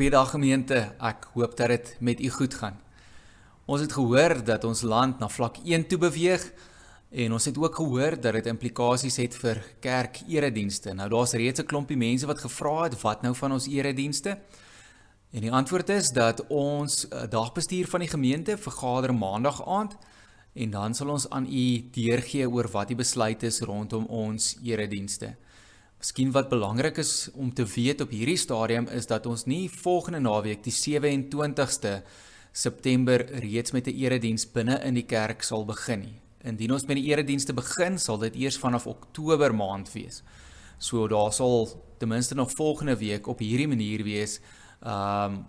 Goeiedag gemeente. Ek hoop dat dit met u goed gaan. Ons het gehoor dat ons land na vlak 1 toe beweeg en ons het ook gehoor dat dit implikasies het vir kerk eredienste. Nou daar's reeds 'n klompie mense wat gevra het wat nou van ons eredienste? En die antwoord is dat ons eh, dagbestuur van die gemeente vergader maandag aand en dan sal ons aan u deurgee oor wat die besluit is rondom ons eredienste. Miskien wat belangrik is om te weet op hierdie stadium is dat ons nie volgende naweek die 27ste September reeds met 'n erediens binne in die kerk sal begin nie. Indien ons met die eredienste begin, sal dit eers vanaf Oktober maand wees. So daar sal ten minste nog volgende week op hierdie manier wees ehm um,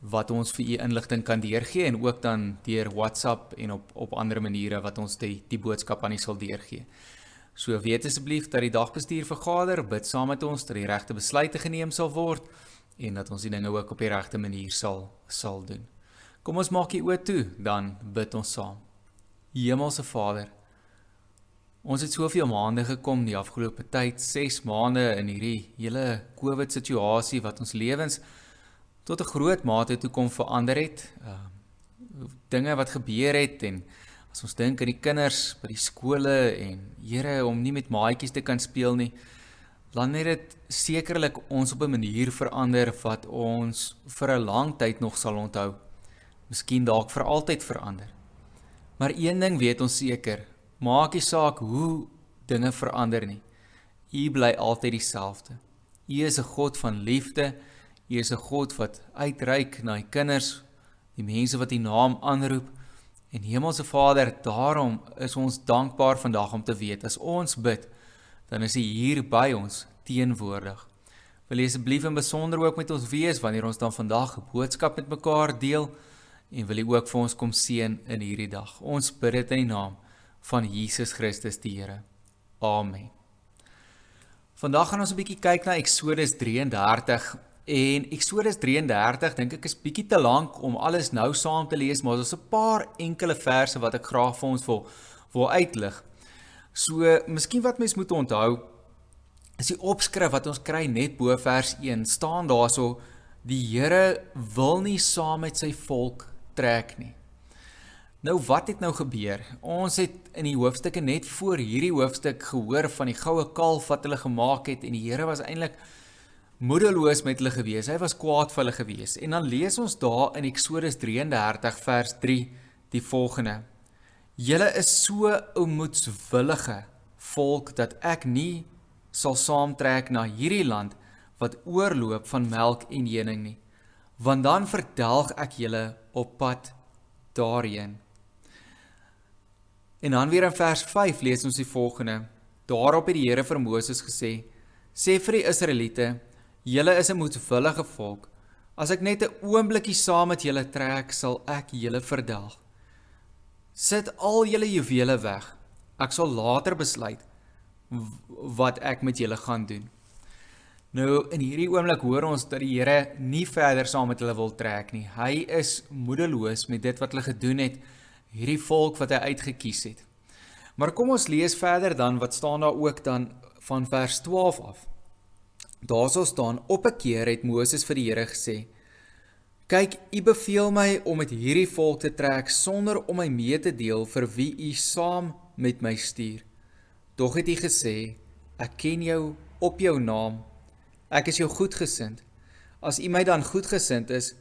wat ons vir u inligting kan deurgee en ook dan deur WhatsApp en op op ander maniere wat ons die die boodskap aan u sal deurgee. So weet asseblief dat die dagbestuur vergader, bid saam met ons dat die regte besluite geneem sal word en dat ons die dinge ook op die regte manier sal sal doen. Kom ons maak die oë toe, dan bid ons saam. Hemelse Vader, ons het soveel maande gekom die afgelope tyd, 6 maande in hierdie hele COVID situasie wat ons lewens tot 'n groot mate toe kom verander het. Uh dinge wat gebeur het en As ons dink aan die kinders by die skole en Here om nie met maatjies te kan speel nie, dan het dit sekerlik ons op 'n manier verander wat ons vir 'n lang tyd nog sal onthou. Miskien dalk vir altyd verander. Maar een ding weet ons seker, maak nie saak hoe dinge verander nie. U bly altyd dieselfde. U is 'n God van liefde. U is 'n God wat uitreik na die kinders, die mense wat U naam aanroep. En Hemelse Vader, daarom is ons dankbaar vandag om te weet as ons bid, dan is U hier by ons teenwoordig. Wil U asseblief in besonder ook met ons wees wanneer ons dan vandag 'n boodskap met mekaar deel en wil U ook vir ons kom seën in hierdie dag. Ons bid dit in die naam van Jesus Christus die Here. Amen. Vandag gaan ons 'n bietjie kyk na Eksodus 33 En Eksodus 33 dink ek is bietjie te lank om alles nou saam te lees, maar daar's 'n paar enkele verse wat ek graag vir ons wil wil uitlig. So, miskien wat mens moet onthou is die opskrif wat ons kry net bo vers 1 staan daarso die Here wil nie saam met sy volk trek nie. Nou wat het nou gebeur? Ons het in die hoofstukke net voor hierdie hoofstuk gehoor van die goue kalf wat hulle gemaak het en die Here was eintlik moedeloos met hulle gewees. Hy was kwaad vir hulle gewees. En dan lees ons daar in Eksodus 33 vers 3 die volgende: Julle is so onmoedswillige volk dat ek nie sal saamtrek na hierdie land wat oorloop van melk en honing nie, want dan verdelg ek julle op pad daarheen. En dan weer in vers 5 lees ons die volgende: Daarop het die Here vir Moses gesê: Sê vir die Israeliete Julle is 'n moedwillige volk. As ek net 'n oombliekie saam met julle trek, sal ek julle verdelg. Sit al julle juwele weg. Ek sal later besluit wat ek met julle gaan doen. Nou in hierdie oomblik hoor ons dat die Here nie verder saam met hulle wil trek nie. Hy is moedeloos met dit wat hulle gedoen het, hierdie volk wat hy uitget kies het. Maar kom ons lees verder dan wat staan daar ook dan van vers 12 af. Daarso staan op 'n keer het Moses vir die Here gesê: "Kyk, U beveel my om met hierdie volk te trek sonder om my mee te deel vir wie U saam met my stuur. Tog het U gesê: Ek ken jou op jou naam. Ek is jou goedgesind. As U my dan goedgesind is,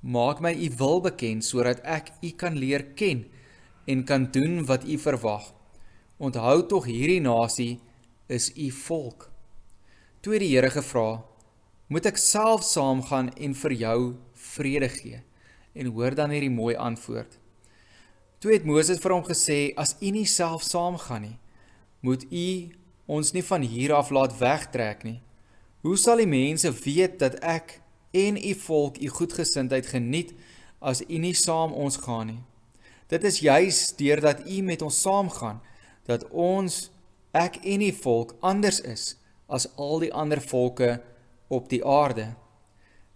maak my U wil bekend sodat ek U kan leer ken en kan doen wat U verwag. Onthou tog hierdie nasie is U volk." Toe het die Here gevra: "Moet ek self saamgaan en vir jou vrede gee?" En hoor dan hierdie mooi antwoord. Toe het Moses vir hom gesê: "As u nie self saamgaan nie, moet u ons nie van hier af laat wegtrek nie. Hoe sal die mense weet dat ek en u volk u goedgesindheid geniet as u nie saam ons gaan nie? Dit is juis deurdat u met ons saamgaan dat ons ek en u volk anders is." As al die ander volke op die aarde.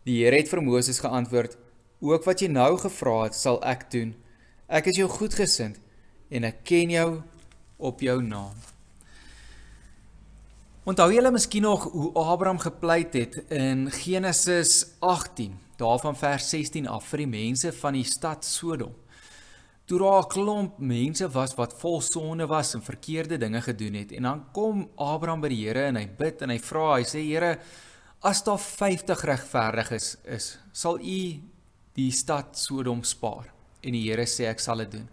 Die Here het vir Moses geantwoord: "Ook wat jy nou gevra het, sal ek doen. Ek is jou goedgesind en ek ken jou op jou naam." Onthou julle miskien nog hoe Abraham gepleit het in Genesis 18, daarvan vers 16 af vir die mense van die stad Sodom. Toe daar 'n klomp mense was wat vol sonde was en verkeerde dinge gedoen het en dan kom Abraham by die Here en hy bid en hy vra, hy sê Here, as daar 50 regverdiges is, is, sal U die stad Sodom spaar? En die Here sê ek sal dit doen.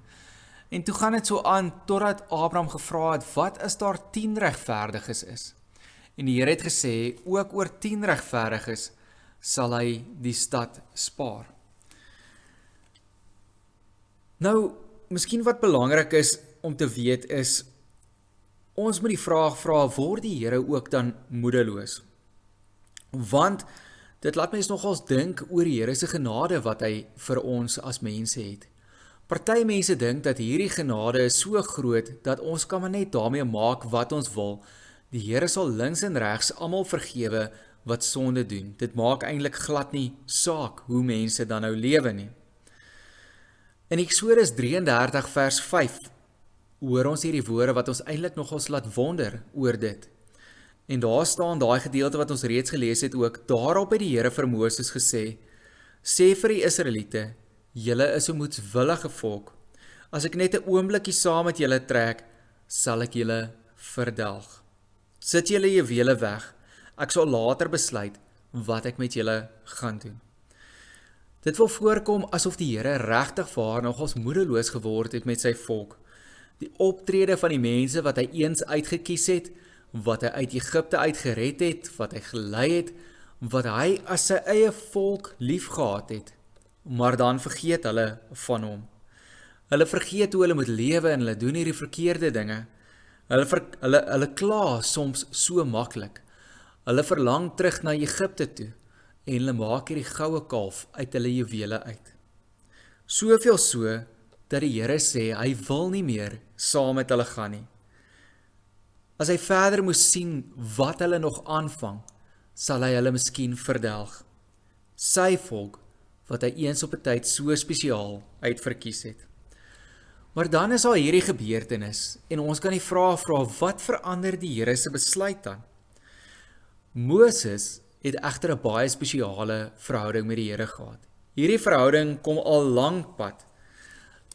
En toe gaan dit so aan totdat Abraham gevra het, wat as daar 10 regverdiges is? En die Here het gesê, ook oor 10 regverdiges sal hy die stad spaar. Nou, miskien wat belangrik is om te weet is ons moet die vraag vra word die Here ook dan moedeloos? Want dit laat mense nogals dink oor die Here se genade wat hy vir ons as mense het. Party mense dink dat hierdie genade is so groot dat ons kan maar net daarmee maak wat ons wil. Die Here sal links en regs almal vergewe wat sonde doen. Dit maak eintlik glad nie saak hoe mense dan nou lewe nie. In Eksodus 33 vers 5 hoor ons hierdie woorde wat ons eintlik nogals laat wonder oor dit. En daar staan daai gedeelte wat ons reeds gelees het ook. Daarop het die Here vir Moses gesê: "Sê vir die Israeliete: Julle is 'n moedswillige volk. As ek net 'n oombliekie saam met julle trek, sal ek julle verdelg. Sit julle juwele weg. Ek sal later besluit wat ek met julle gaan doen. Dit wil voorkom asof die Here regtig vir haar nogals moedeloos geword het met sy volk. Die optrede van die mense wat hy eens uitget het, wat hy uit Egipte uitgered het, wat hy gelei het, wat hy as sy eie volk liefgehad het maar dan vergeet hulle van hom. Hulle vergeet hoe hulle moet lewe en hulle doen hierdie verkeerde dinge. Hulle ver, hulle hulle kla soms so maklik. Hulle verlang terug na Egipte toe en hulle maak hierdie goue kalf uit hulle juwele uit. Soveel so dat die Here sê hy wil nie meer saam met hulle gaan nie. As hy verder moes sien wat hulle nog aanvang, sal hy hulle miskien verdelg. Sy volk wat hy eens op 'n tyd so spesiaal uitverkies het. Maar dan is daar hierdie gebeurtenis en ons kan die vraag vra wat verander die Here se besluit dan? Moses het egter 'n baie spesiale verhouding met die Here gehad. Hierdie verhouding kom al lank pad.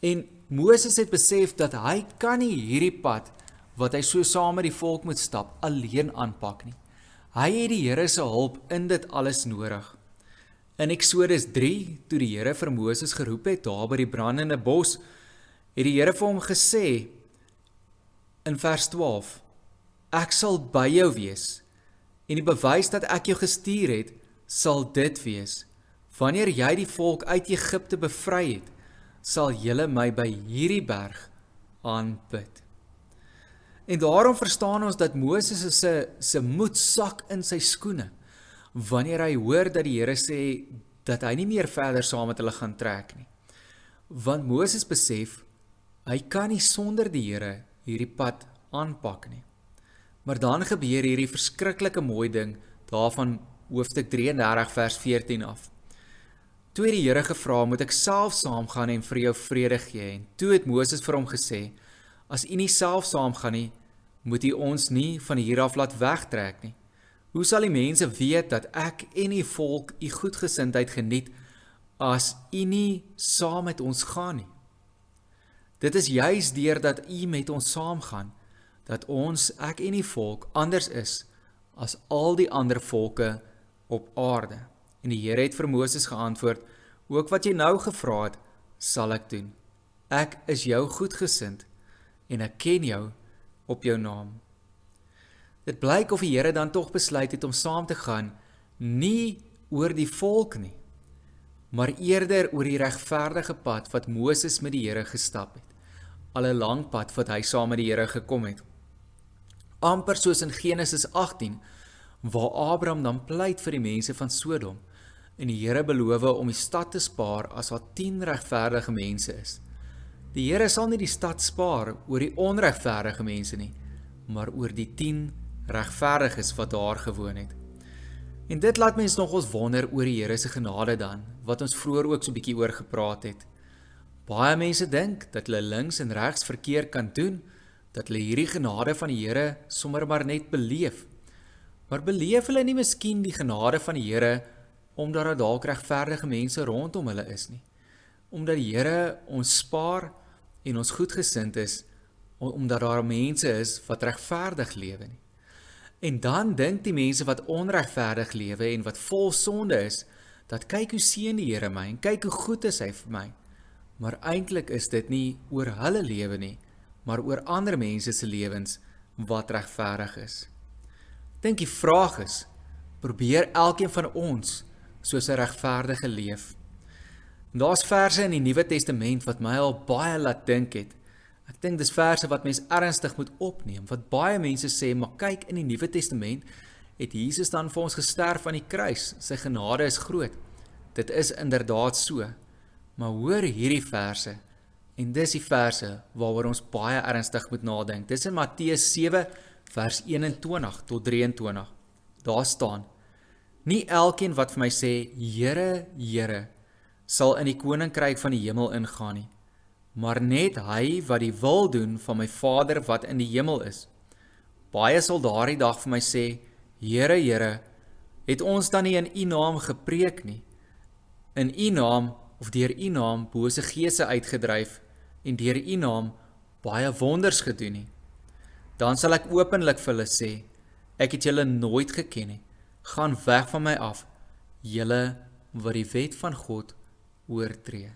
En Moses het besef dat hy kan nie hierdie pad wat hy so saam met die volk moet stap alleen aanpak nie. Hy het die Here se hulp in dit alles nodig. In Eksodus 3, toe die Here vir Moses geroep het daar by die brandende bos, het die Here vir hom gesê in vers 12: Ek sal by jou wees en die bewys dat ek jou gestuur het, sal dit wees: Wanneer jy die volk uit Egipte bevry het, sal julle my by hierdie berg aanbid. En daarom verstaan ons dat Moses se se moed sak in sy skoene wanneer hy hoor dat die Here sê dat hy nie meer verder saam met hulle gaan trek nie. Want Moses besef hy kan nie sonder die Here hierdie pad aanpak nie. Maar dan gebeur hierdie verskriklike mooi ding daarvan hoofstuk 33 vers 14 af. Toe het die Here gevra, "Moet ek self saamgaan en vir jou vrede gee?" En toe het Moses vir hom gesê, "As u nie self saamgaan nie, moet u ons nie van hier af laat wegtrek nie." Hoe sal die mense weet dat ek en die volk u goedgesindheid geniet as u nie saam met ons gaan nie? Dit is juis deurdat u met ons saamgaan dat ons ek en die volk anders is as al die ander volke op aarde. En die Here het vir Moses geantwoord: "Ook wat jy nou gevra het, sal ek doen. Ek is jou goedgesind en ek ken jou op jou naam." Dit blyk of die Here dan tog besluit het om saam te gaan nie oor die volk nie, maar eerder oor die regverdige pad wat Moses met die Here gestap het. Al 'n lang pad wat hy saam met die Here gekom het. Amper soos in Genesis 18 waar Abraham dan pleit vir die mense van Sodom en die Here beloof om die stad te spaar as daar 10 regverdige mense is. Die Here sal nie die stad spaar oor die onregverdige mense nie, maar oor die 10 regverdiges wat daar gewoon het. En dit laat mens nog ons wonder oor die Here se genade dan, wat ons vroeër ook so 'n bietjie oor gepraat het. Baie mense dink dat hulle links en regs verkeer kan doen, dat hulle hierdie genade van die Here sommer maar net beleef. Maar beleef hulle nie miskien die genade van die Here omdat daar dalk regverdige mense rondom hulle is nie? Omdat die Here ons spaar en ons goedgesind is omdat daar mense is wat regverdig lewe nie. En dan dink die mense wat onregverdig lewe en wat vol sonde is, dat kyk hoe seën die Here my en kyk hoe goed is hy vir my. Maar eintlik is dit nie oor hulle lewe nie, maar oor ander mense se lewens wat regverdig is. Dink die vraag is, probeer elkeen van ons soos 'n regverdige leef? Daar's verse in die Nuwe Testament wat my al baie laat dink het. Ek dink dis verse wat mens ernstig moet opneem. Wat baie mense sê, maar kyk in die Nuwe Testament het Jesus dan vir ons gesterf aan die kruis. Sy genade is groot. Dit is inderdaad so. Maar hoor hierdie verse en dis die verse waaroor ons baie ernstig moet nadink. Dis in Matteus 7 vers 21 tot 23. Daar staan: Nie elkeen wat vir my sê, Here, Here, sal in die koninkryk van die hemel ingaan nie maar net hy wat die wil doen van my Vader wat in die hemel is. Baie sal daardie dag vir my sê: Here, Here, het ons dan nie in U naam gepreek nie? In U naam of deur U naam bose geese uitgedryf en deur U naam baie wonders gedoen nie? Dan sal ek openlik vir hulle sê: Ek het julle nooit geken nie. Gaan weg van my af, julle wat die wet van God oortree.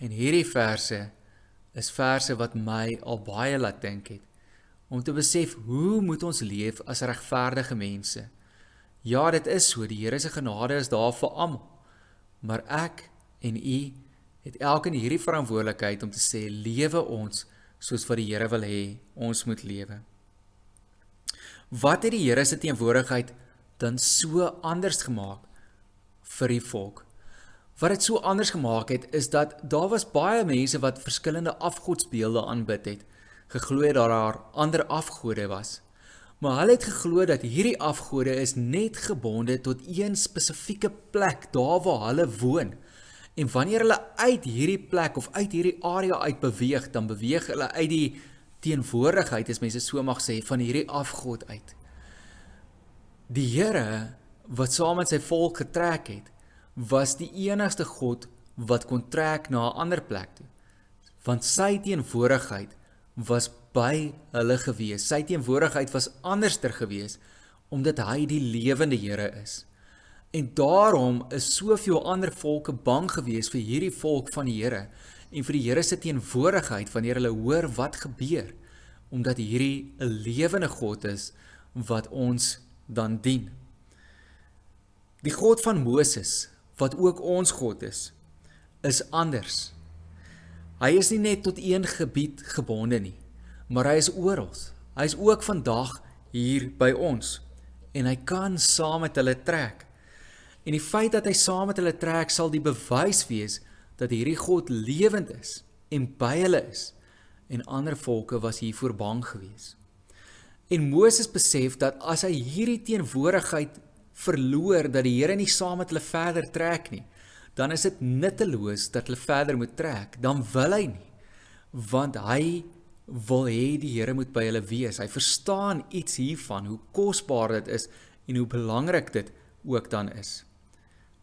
En hierdie verse is verse wat my al baie laat dink het om te besef hoe moet ons leef as regverdige mense? Ja, dit is so, die Here se genade is daar vir almal. Maar ek en u het elkeen hierdie verantwoordelikheid om te sê lewe ons soos wat die Here wil hê ons moet lewe. Wat het die Here se teenwoordigheid dan so anders gemaak vir die volk? Wat dit so anders gemaak het is dat daar was baie mense wat verskillende afgodsbeelde aanbid het. Geglo het daar daar ander afgode was. Maar hulle het geglo dat hierdie afgode is net gebonde tot een spesifieke plek daar waar hulle woon. En wanneer hulle uit hierdie plek of uit hierdie area uit beweeg, dan beweeg hulle uit die teenwoordigheid, as mense so mag sê, van hierdie afgod uit. Die Here wat saam met sy volk getrek het, was die enigste God wat kon trek na 'n ander plek toe. Want sy teenwoordigheid was by hulle gewees. Sy teenwoordigheid was anderster gewees omdat hy die lewende Here is. En daarom is soveel ander volke bang gewees vir hierdie volk van die Here en vir die Here se teenwoordigheid wanneer hulle hoor wat gebeur omdat hierdie 'n lewende God is wat ons dan dien. Die God van Moses wat ook ons God is, is anders. Hy is nie net tot een gebied gebonde nie, maar hy is oral. Hy is ook vandag hier by ons en hy kan saam met hulle trek. En die feit dat hy saam met hulle trek sal die bewys wees dat hierdie God lewend is en by hulle is. En ander volke was hiervoor bang geweest. En Moses besef dat as hy hierdie teenwoordigheid verloor dat die Here nie saam met hulle verder trek nie, dan is dit nutteloos dat hulle verder moet trek. Dan wil hy nie want hy wil hê die Here moet by hulle wees. Hy verstaan iets hiervan hoe kosbaar dit is en hoe belangrik dit ook dan is.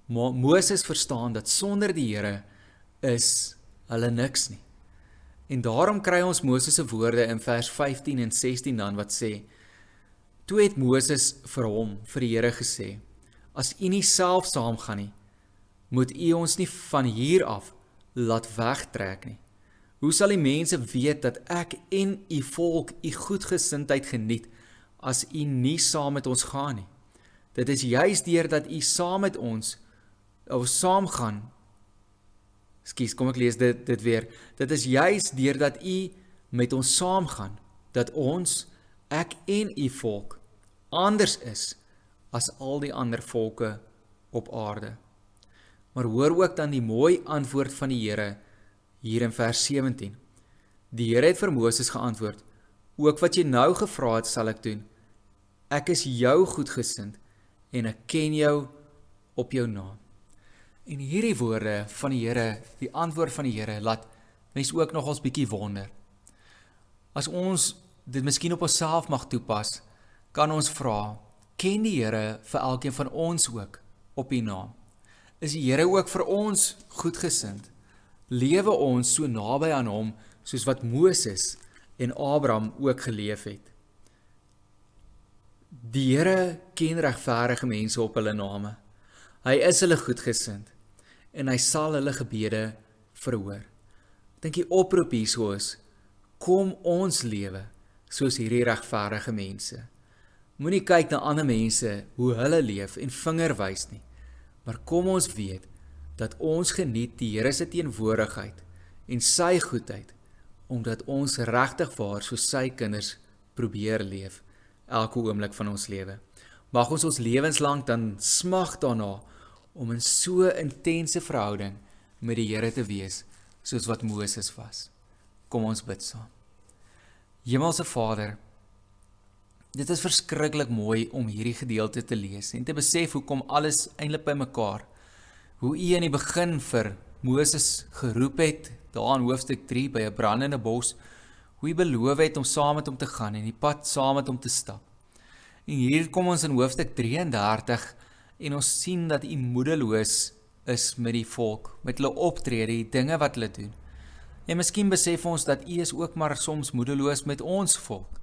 Maar Moses verstaan dat sonder die Here is hulle niks nie. En daarom kry ons Moses se woorde in vers 15 en 16 dan wat sê: Toe het Moses vir hom vir die Here gesê: As u nie self saamgaan nie, moet u ons nie van hier af laat wegtrek nie. Hoe sal die mense weet dat ek en u volk u goedgesindheid geniet as u nie saam met ons gaan nie? Dit is juis deur dat u saam met ons of saamgaan. Skus, kom ek lees dit dit weer. Dit is juis deur dat u met ons saamgaan dat ons ek en u volk anders is as al die ander volke op aarde. Maar hoor ook dan die mooi antwoord van die Here hier in vers 17. Die Here het vir Moses geantwoord: "Ook wat jy nou gevra het, sal ek doen. Ek is jou goedgesind en ek ken jou op jou naam." En hierdie woorde van die Here, die antwoord van die Here, laat mense ook nog ons bietjie wonder. As ons dit miskien op onsself mag toepas, kan ons vra ken die Here vir elkeen van ons ook op U naam. Is die Here ook vir ons goedgesind? Lewe ons so naby aan hom soos wat Moses en Abraham ook geleef het? Die Here ken regverdige mense op hulle name. Hy is hulle goedgesind en hy sal hulle gebede verhoor. Dink die oproep hierso is kom ons lewe soos hierdie regverdige mense. Moenie kyk na ander mense hoe hulle leef en vinger wys nie. Maar kom ons weet dat ons geniet die Here se teenwoordigheid en sy goedheid omdat ons regtig waar so sy kinders probeer leef elke oomblik van ons lewe. Mag ons ons lewenslank dan smag daarna om in so 'n intense verhouding met die Here te wees soos wat Moses was. Kom ons bid saam. Hemelse Vader, dit is verskriklik mooi om hierdie gedeelte te lees en te besef hoe kom alles eintlik bymekaar. Hoe U in die begin vir Moses geroep het daar in hoofstuk 3 by 'n brandende bos, hoe U beloof het om saam met hom te gaan en die pad saam met hom te stap. En hier kom ons in hoofstuk 33 en ons sien dat U moedeloos is met die volk, met hulle optrede, die dinge wat hulle doen. En miskien besef ons dat U is ook maar soms moedeloos met ons volk,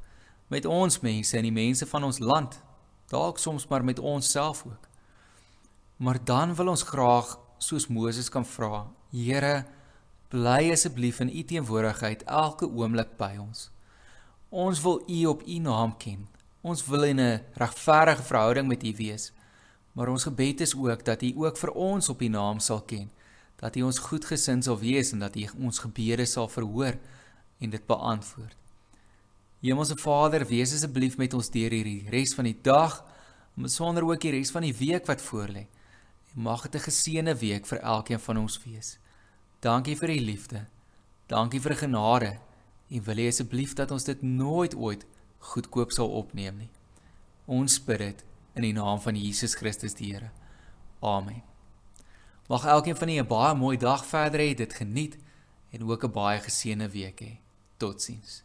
met ons mense en die mense van ons land, dalk soms maar met ons self ook. Maar dan wil ons graag soos Moses kan vra, Here, bly asseblief in U teenwoordigheid elke oomblik by ons. Ons wil U op U naam ken. Ons wil in 'n regverdige verhouding met U wees. Maar ons gebed is ook dat U ook vir ons op U naam sal ken dat U ons goedgesind sal wees en dat U ons gebede sal verhoor en dit beantwoord. Hemelse Vader, wees asseblief met ons deur hierdie res van die dag, maar sonder ook die res van die week wat voorlê. Mag dit 'n geseënde week vir elkeen van ons wees. Dankie vir U liefde. Dankie vir genade. En wil U asseblief dat ons dit nooit ooit goedkoop sal opneem nie. Ons bid dit in die naam van Jesus Christus die Here. Amen. Mag elkeen van julle 'n baie mooi dag verder hê, dit geniet en ook 'n baie geseënde week hê. Totsiens.